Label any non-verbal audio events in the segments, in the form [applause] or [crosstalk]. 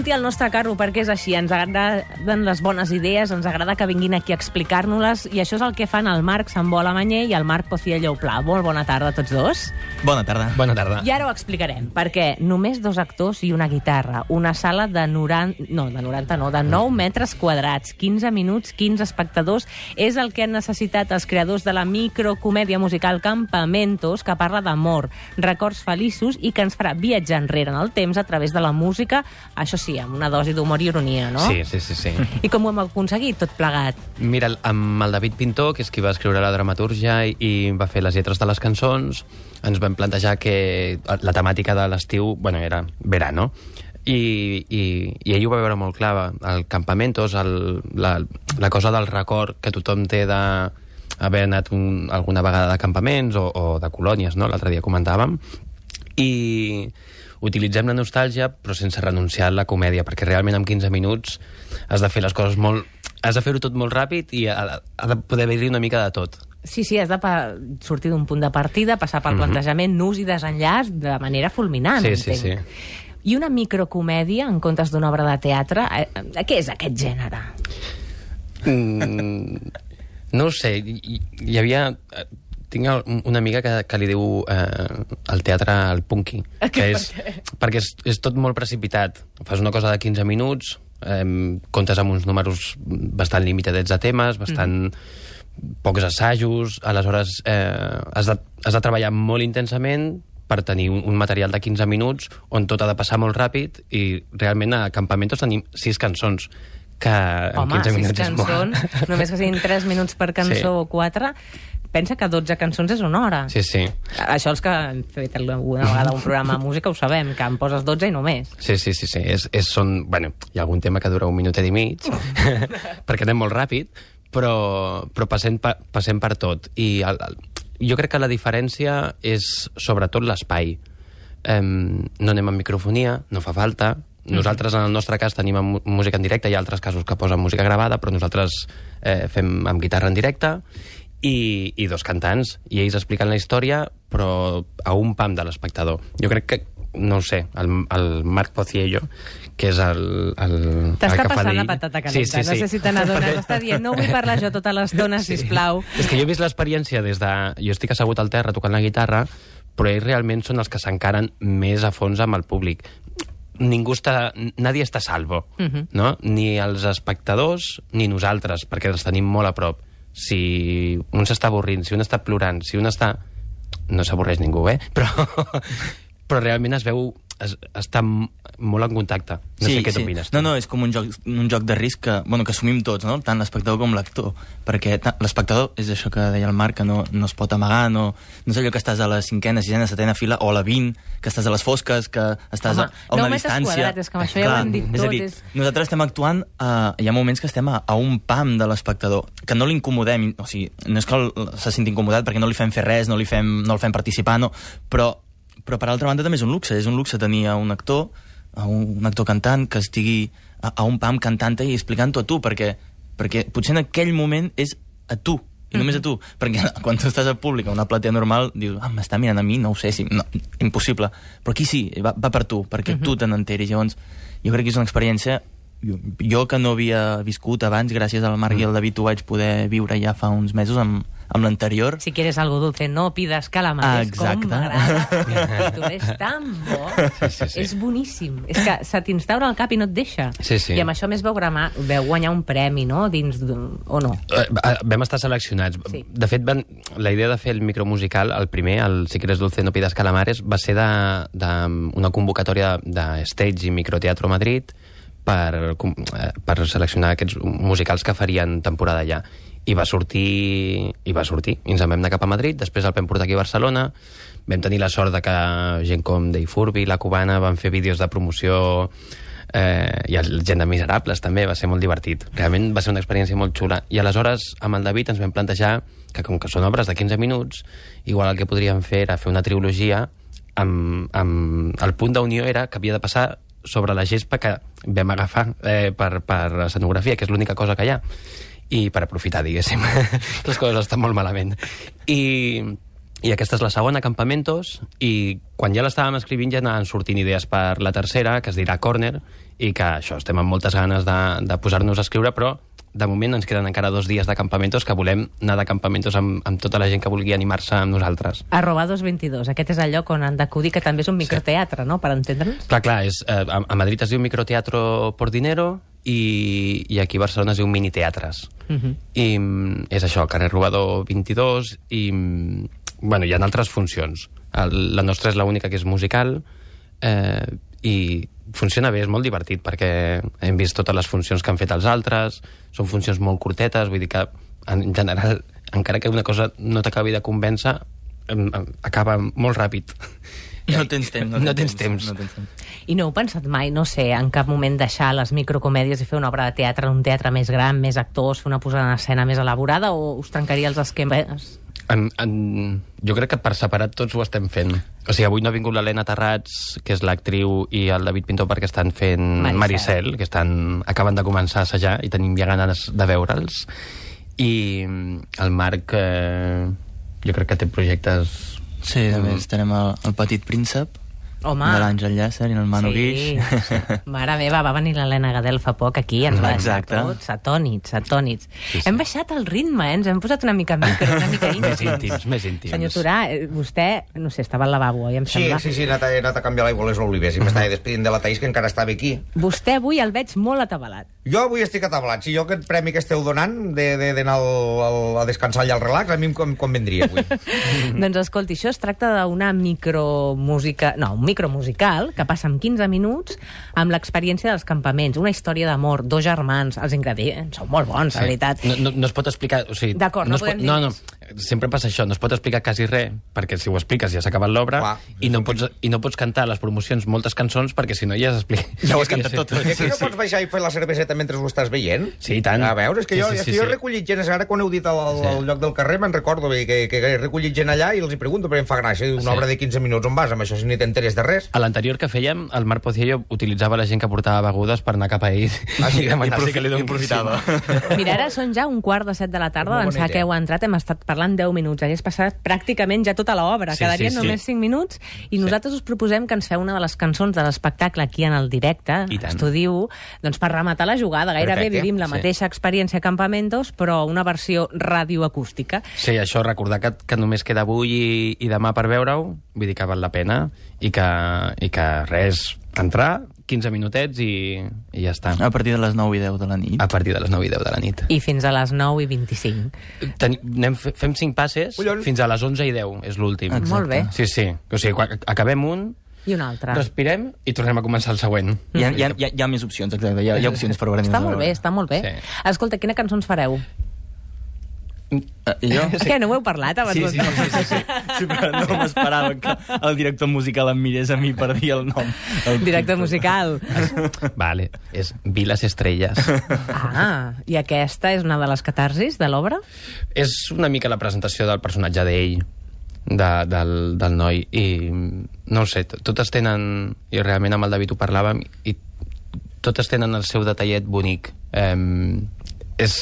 munti al nostre carro, perquè és així. Ens agraden les bones idees, ens agrada que vinguin aquí a explicar-nos-les, i això és el que fan el Marc Sambola Manyer i el Marc Pociello Pla. Molt bona tarda a tots dos. Bona tarda. Bona tarda. I ara ho explicarem, perquè només dos actors i una guitarra, una sala de 90... No, de 90 no, de 9 metres quadrats, 15 minuts, 15 espectadors, és el que han necessitat els creadors de la microcomèdia musical Campamentos, que parla d'amor, records feliços i que ens farà viatjar enrere en el temps a través de la música, això sí, amb una dosi d'humor i ironia, no? Sí, sí, sí, sí. I com ho hem aconseguit, tot plegat? Mira, amb el David Pintor, que és qui va escriure la dramatúrgia i, i va fer les lletres de les cançons, ens vam plantejar que la temàtica de l'estiu, bueno, era verano, i, i, i ell ho va veure molt clar, el campamentos, el, la, la cosa del record que tothom té de haver anat un, alguna vegada de campaments o, o de colònies, no? l'altre dia comentàvem, i utilitzem la nostàlgia però sense renunciar a la comèdia, perquè realment en 15 minuts has de fer les coses molt... Has de fer-ho tot molt ràpid i ha, ha de poder haver-hi una mica de tot. Sí, sí, has de sortir d'un punt de partida, passar pel plantejament, nus i desenllaç de manera fulminant. Sí, sí, entenc. I una microcomèdia en comptes d'una obra de teatre, eh, eh, què és aquest gènere? Mm, no ho sé, hi, hi havia... Tinc una amiga que, que li diu eh, el teatre al punky, [laughs] que és, perquè és, és tot molt precipitat. Fas una cosa de 15 minuts, eh, comptes amb uns números bastant limitadets de temes, bastant pocs assajos, aleshores eh, has, de, has de treballar molt intensament per tenir un, un material de 15 minuts on tot ha de passar molt ràpid i realment a Campamentos tenim sis cançons que en Home, 15 sis minuts és molt. cançons, només que siguin 3 minuts per cançó Sí. o 4, pensa que 12 cançons és una hora. Sí, sí. Això els que han fet alguna vegada un programa de música ho sabem, que en poses 12 i només. Sí, sí, sí, sí. És, és, són, bueno, hi ha algun tema que dura un minutet i mig, [laughs] perquè anem molt ràpid, però, però passem, pa, passem per tot. I el, el, jo crec que la diferència és sobretot l'espai. Um, no anem amb microfonia, no fa falta. Nosaltres, en el nostre cas, tenim música en directe, hi ha altres casos que posen música gravada, però nosaltres eh, fem amb guitarra en directe i, i dos cantants, i ells expliquen la història, però a un pam de l'espectador. Jo crec que, no ho sé, el, el Marc Pociello, que és el, el, T'està passant la patata calenta. No sé si te n'adones. Està dient, no vull [laughs] parlar jo tota l'estona, sí. sisplau. És que jo he vist l'experiència des de... Jo estic assegut al terra tocant la guitarra, però ells realment són els que s'encaren més a fons amb el públic. Ningú està... Nadie està salvo, uh Mhm. -huh. no? Ni els espectadors, ni nosaltres, perquè els tenim molt a prop. Si un s'està avorrint, si un està plorant, si un està... No s'avorreix ningú, eh? Però, [laughs] però realment es veu... Es, està molt en contacte. No sé què t'opines. tu. No, no, és com un joc, un joc de risc que, bueno, que assumim tots, no? tant l'espectador com l'actor. Perquè ta- l'espectador, és això que deia el Marc, que no, no es pot amagar, no, no és allò que estàs a la cinquena, sisena, setena fila, o a la 20, que estàs a les fosques, que estàs Home, a, a una metres distància... quadrats, és que amb això ja ho hem dit és a tot, dir, és- nosaltres estem actuant, a, hi ha moments que estem a, a un pam de l'espectador, que no l'incomodem, o sigui, no és que el- se senti incomodat perquè no li fem fer res, no, li fem, no el fem participar, no, però però per altra banda també és un luxe, és un luxe tenir a un actor, a un, un actor cantant que estigui a, a un pam cantant i explicant-ho a tu, perquè, perquè potser en aquell moment és a tu, i només a tu, perquè [laughs] quan tu estàs a públic, a una platea normal, dius, ah, m'està mirant a mi, no ho sé, si, no, impossible. Però aquí sí, va, va per tu, perquè tu te n'enteris. Llavors, jo crec que és una experiència jo, que no havia viscut abans, gràcies al Marc i al David ho vaig poder viure ja fa uns mesos amb, amb l'anterior. Si quieres algo dulce, no pidas calamares. Exacte. Com m'agrada és tan bo. [laughs] Sí, sí, sí. És boníssim. És que se t'instaura al cap i no et deixa. Sí, sí. I amb això a més veu, gramar, veu guanyar un premi, no? Dins d'un- o no? Eh, vam estar seleccionats. Sí. De fet, van, la idea de fer el micromusical, el primer, el Si quieres dulce no pidas calamares, va ser de, de una convocatòria de Stage i Microteatro Madrid per, eh, per seleccionar aquests musicals que farien temporada allà. I va sortir, i va sortir. I ens en vam anar cap a Madrid, després el vam portar aquí a Barcelona, vam tenir la sort de que gent com Dei Furby, la cubana, van fer vídeos de promoció eh, i el gent de Miserables també, va ser molt divertit. Realment va ser una experiència molt xula. I aleshores, amb el David, ens vam plantejar que com que són obres de 15 minuts, igual el que podríem fer era fer una trilogia amb, amb... El punt d'unió era que havia de passar sobre la gespa que vam agafar eh, per, per escenografia, que és l'única cosa que hi ha, i per aprofitar, diguéssim. [laughs] Les coses estan molt malament. I, i aquesta és la segona, Campamentos, i quan ja l'estàvem escrivint ja anaven sortint idees per la tercera, que es dirà Corner, i que això, estem amb moltes ganes de, de posar-nos a escriure, però de moment ens queden encara dos dies de campamentos que volem anar de campamentos amb, amb tota la gent que vulgui animar-se amb nosaltres. Arroba 222, aquest és el lloc on han d'acudir, que també és un microteatre, no?, per entendre'ns. Clar, clar, és, eh, a, Madrid es diu Microteatro por Dinero i, i aquí a Barcelona es diu Miniteatres. Uh -huh. I mm, és això, carrer Robador 22, i mm, bueno, hi ha altres funcions. El, la nostra és l'única que és musical, eh, i funciona bé, és molt divertit, perquè hem vist totes les funcions que han fet els altres, són funcions molt curtetes, vull dir que, en general, encara que una cosa no t'acabi de convèncer, acaba molt ràpid. No tens temps. No [laughs] tens temps. No tens temps. I no heu pensat mai, no sé, en cap moment deixar les microcomèdies i fer una obra de teatre en un teatre més gran, més actors, fer una posada en escena més elaborada, o us trencaria els esquemes? En, en, jo crec que per separat tots ho estem fent. O sigui, avui no ha vingut l'Helena Terrats, que és l'actriu, i el David Pintor perquè estan fent Maricel. Maricel, que estan, acaben de començar a assajar i tenim ja ganes de veure'ls. I mm, el Marc, eh, jo crec que té projectes... Sí, a més, tenim el, el Petit Príncep, Home. de l'Àngel Llàcer i el Manu sí, Guix. sí. Mare meva, va venir l'Helena Gadel fa poc aquí, ens va deixar Exacte. tots atònits, atònits. Sí, sí. Hem baixat el ritme, eh? ens hem posat una mica micro, una mica Més íntims. íntims, més íntims. Senyor Turà, eh, vostè, no sé, estava al lavabo, oi, em Sí, sembla? sí, sí, he anat, a- he anat a canviar l'aigua a les olives i m'estava despedint de la Taís, que encara estava aquí. Vostè avui el veig molt atabalat. Jo avui estic atabalat. Si jo aquest premi que esteu donant de- de- d'anar a descansar allà al relax, a mi em convendria avui. [laughs] doncs escolti, això es tracta d'una micromúsica... No, un micromusical que passa en 15 minuts amb l'experiència dels campaments. Una història d'amor, dos germans, els ingredients són molt bons, la veritat. No, no, no es pot explicar... O sigui, D'acord, no pot, podem dir no, no. Sempre passa això, no es pot explicar quasi res, perquè si ho expliques ja s'ha acabat l'obra, i, no pots, i no pots cantar a les promocions moltes cançons, perquè si no ja s'explica. Ja ho has cantat tot. I aquí no pots baixar i fer la cerveseta mentre ho estàs veient? Sí, i tant. A veure, és que Sí, jo, sí, sí, que jo sí. he recollit gent, ara quan heu dit al, al, al lloc del carrer, me'n recordo bé, que, que he recollit gent allà i els hi pregunto, perquè em fa gràcia, una Sí. obra de 15 minuts, on vas? Amb això si ni t'enteres de res. A l'anterior que fèiem, el Marc Pociello utilitzava la gent que portava begudes per anar cap a ell Ah, sí? i demanar-li I que li i donessin. aprofitava. Mira, ara són ja un quart de set de la tarda, d'ençà que idea. heu entrat, hem estat parlant 10 minuts, hagués passat pràcticament ja tota l'obra, Sí, quedarien sí, sí. només 5 minuts, i nosaltres us proposem que ens feu una de les cançons de l'espectacle aquí en el directe, I tant. Estudiu, doncs per rematar la jugada, gairebé Perfecte, vivim la sí. mateixa experiència a Campamentos, però una versió radioacústica. Sí, això, recordar que, que només queda avui i, i demà per veure-ho, vull dir que val la pena, i que, i que res, entrar, 15 minutets i, i ja està. A partir de les 9 i 10 de la nit. A partir de les 9 i 10 de la nit. I fins a les 9 i 25. Ten, anem, fe- fem 5 passes Collons. fins a les 11 i 10, és l'últim. Exacte. Molt bé. Sí, sí. O sigui, quan acabem un, I un altre. respirem i tornem a començar el següent. Hi ha, hi, ha, hi, ha, hi ha més opcions, exacte. Hi ha, hi ha opcions per veure Està molt bé, està molt bé. Sí. Escolta, quina cançó ens fareu? Uh, jo? Sí. Què, no ho heu parlat abans? Sí, sí, sí, sí, sí. Sí, però no m'esperava que el director musical em mirés a mi per dir el nom. El Directe musical. Vale, és Viles Estrelles. Ah, i aquesta és una de les catarsis de l'obra? és una mica la presentació del personatge d'ell, de, del, del noi, i no ho sé, totes tenen, i realment amb el David ho parlàvem, i totes tenen el seu detallet bonic. Eh, és,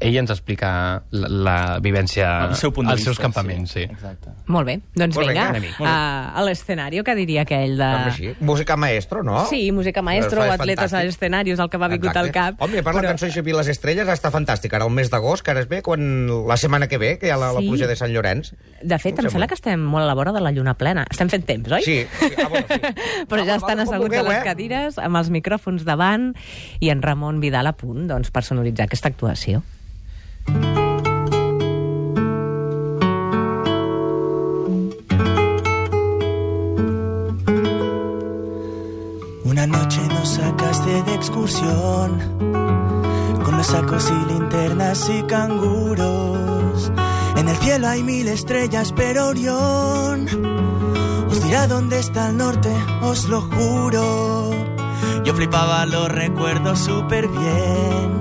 ell ens explica la, la vivència El seu punt de als vista, seus campaments, sí. Exacte. Molt bé, doncs Molt bé, vinga, anem-hi. a, a l'escenari, que diria aquell de... Sí. Música maestro, no? Sí, música maestro, o atletes a fantàstic. l'escenari, és el que m'ha vingut al cap. Home, a part, la cançó Xavier les Estrelles està fantàstica. Ara el mes d'agost, que ara es ve, quan la setmana que ve, que hi ha la, la Sí. pluja de Sant Llorenç. De fet, em Em sembla que estem molt a la vora de la lluna plena. Estem fent temps, oi? Sí, sí. Ah, bueno, sí. [laughs] Però ja Ah, estan com asseguts vulgueu, a les eh? cadires, amb els micròfons davant, i en Ramon Vidal a punt doncs, per sonoritzar aquesta actuació. Una noche nos sacaste de excursión con los sacos y linternas y canguros. En el cielo hay mil estrellas, pero Orión os dirá dónde está el norte, os lo juro. Yo flipaba los recuerdos súper bien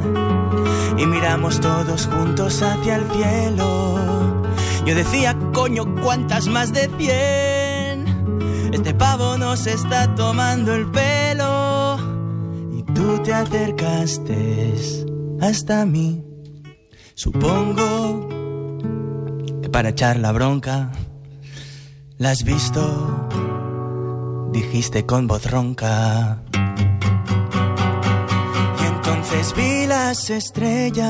y miramos todos juntos hacia el cielo. Yo decía, coño, ¿cuántas más de cien? Este pavo nos está tomando el pelo y tú te acercaste hasta mí. Supongo que para echar la bronca la has visto, dijiste con voz ronca. Entonces vi las estrellas,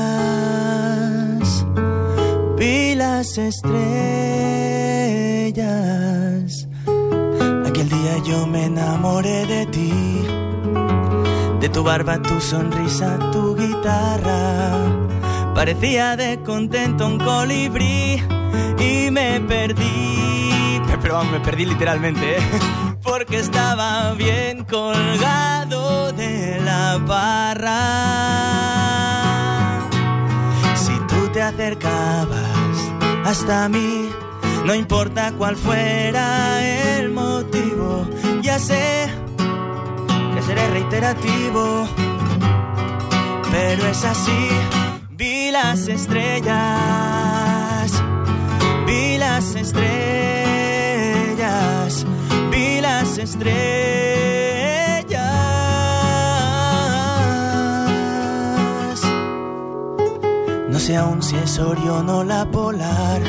vi las estrellas. Aquel día yo me enamoré de ti, de tu barba, tu sonrisa, tu guitarra. Parecía de contento un colibrí y me perdí. [laughs] Pero me perdí literalmente, ¿eh? [laughs] porque estaba bien colgado de la barra. Si tú te acercabas hasta mí, no importa cuál fuera el motivo, ya sé que seré reiterativo, pero es así. Vi las estrellas, las estrellas, vi las estrellas. No sé aún si es Orión o la polar.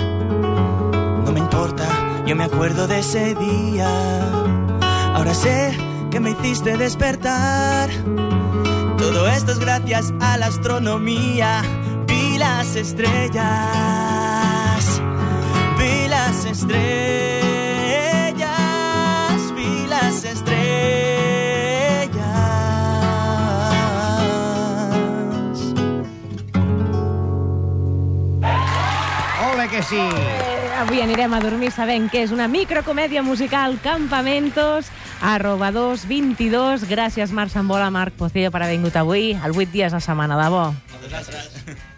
No me importa, yo me acuerdo de ese día. Ahora sé que me hiciste despertar. Todo esto es gracias a la astronomía. Vi las estrellas, las estrellas, vi las estrellas. Ole que sí! Eh, Avui anirem a dormir sabent que és una microcomèdia musical Campamentos, arroba 222. Gràcies, Marc Sambola, Marc Pocillo, per haver vingut avui. El 8 dies a setmana, de bo. A vosaltres.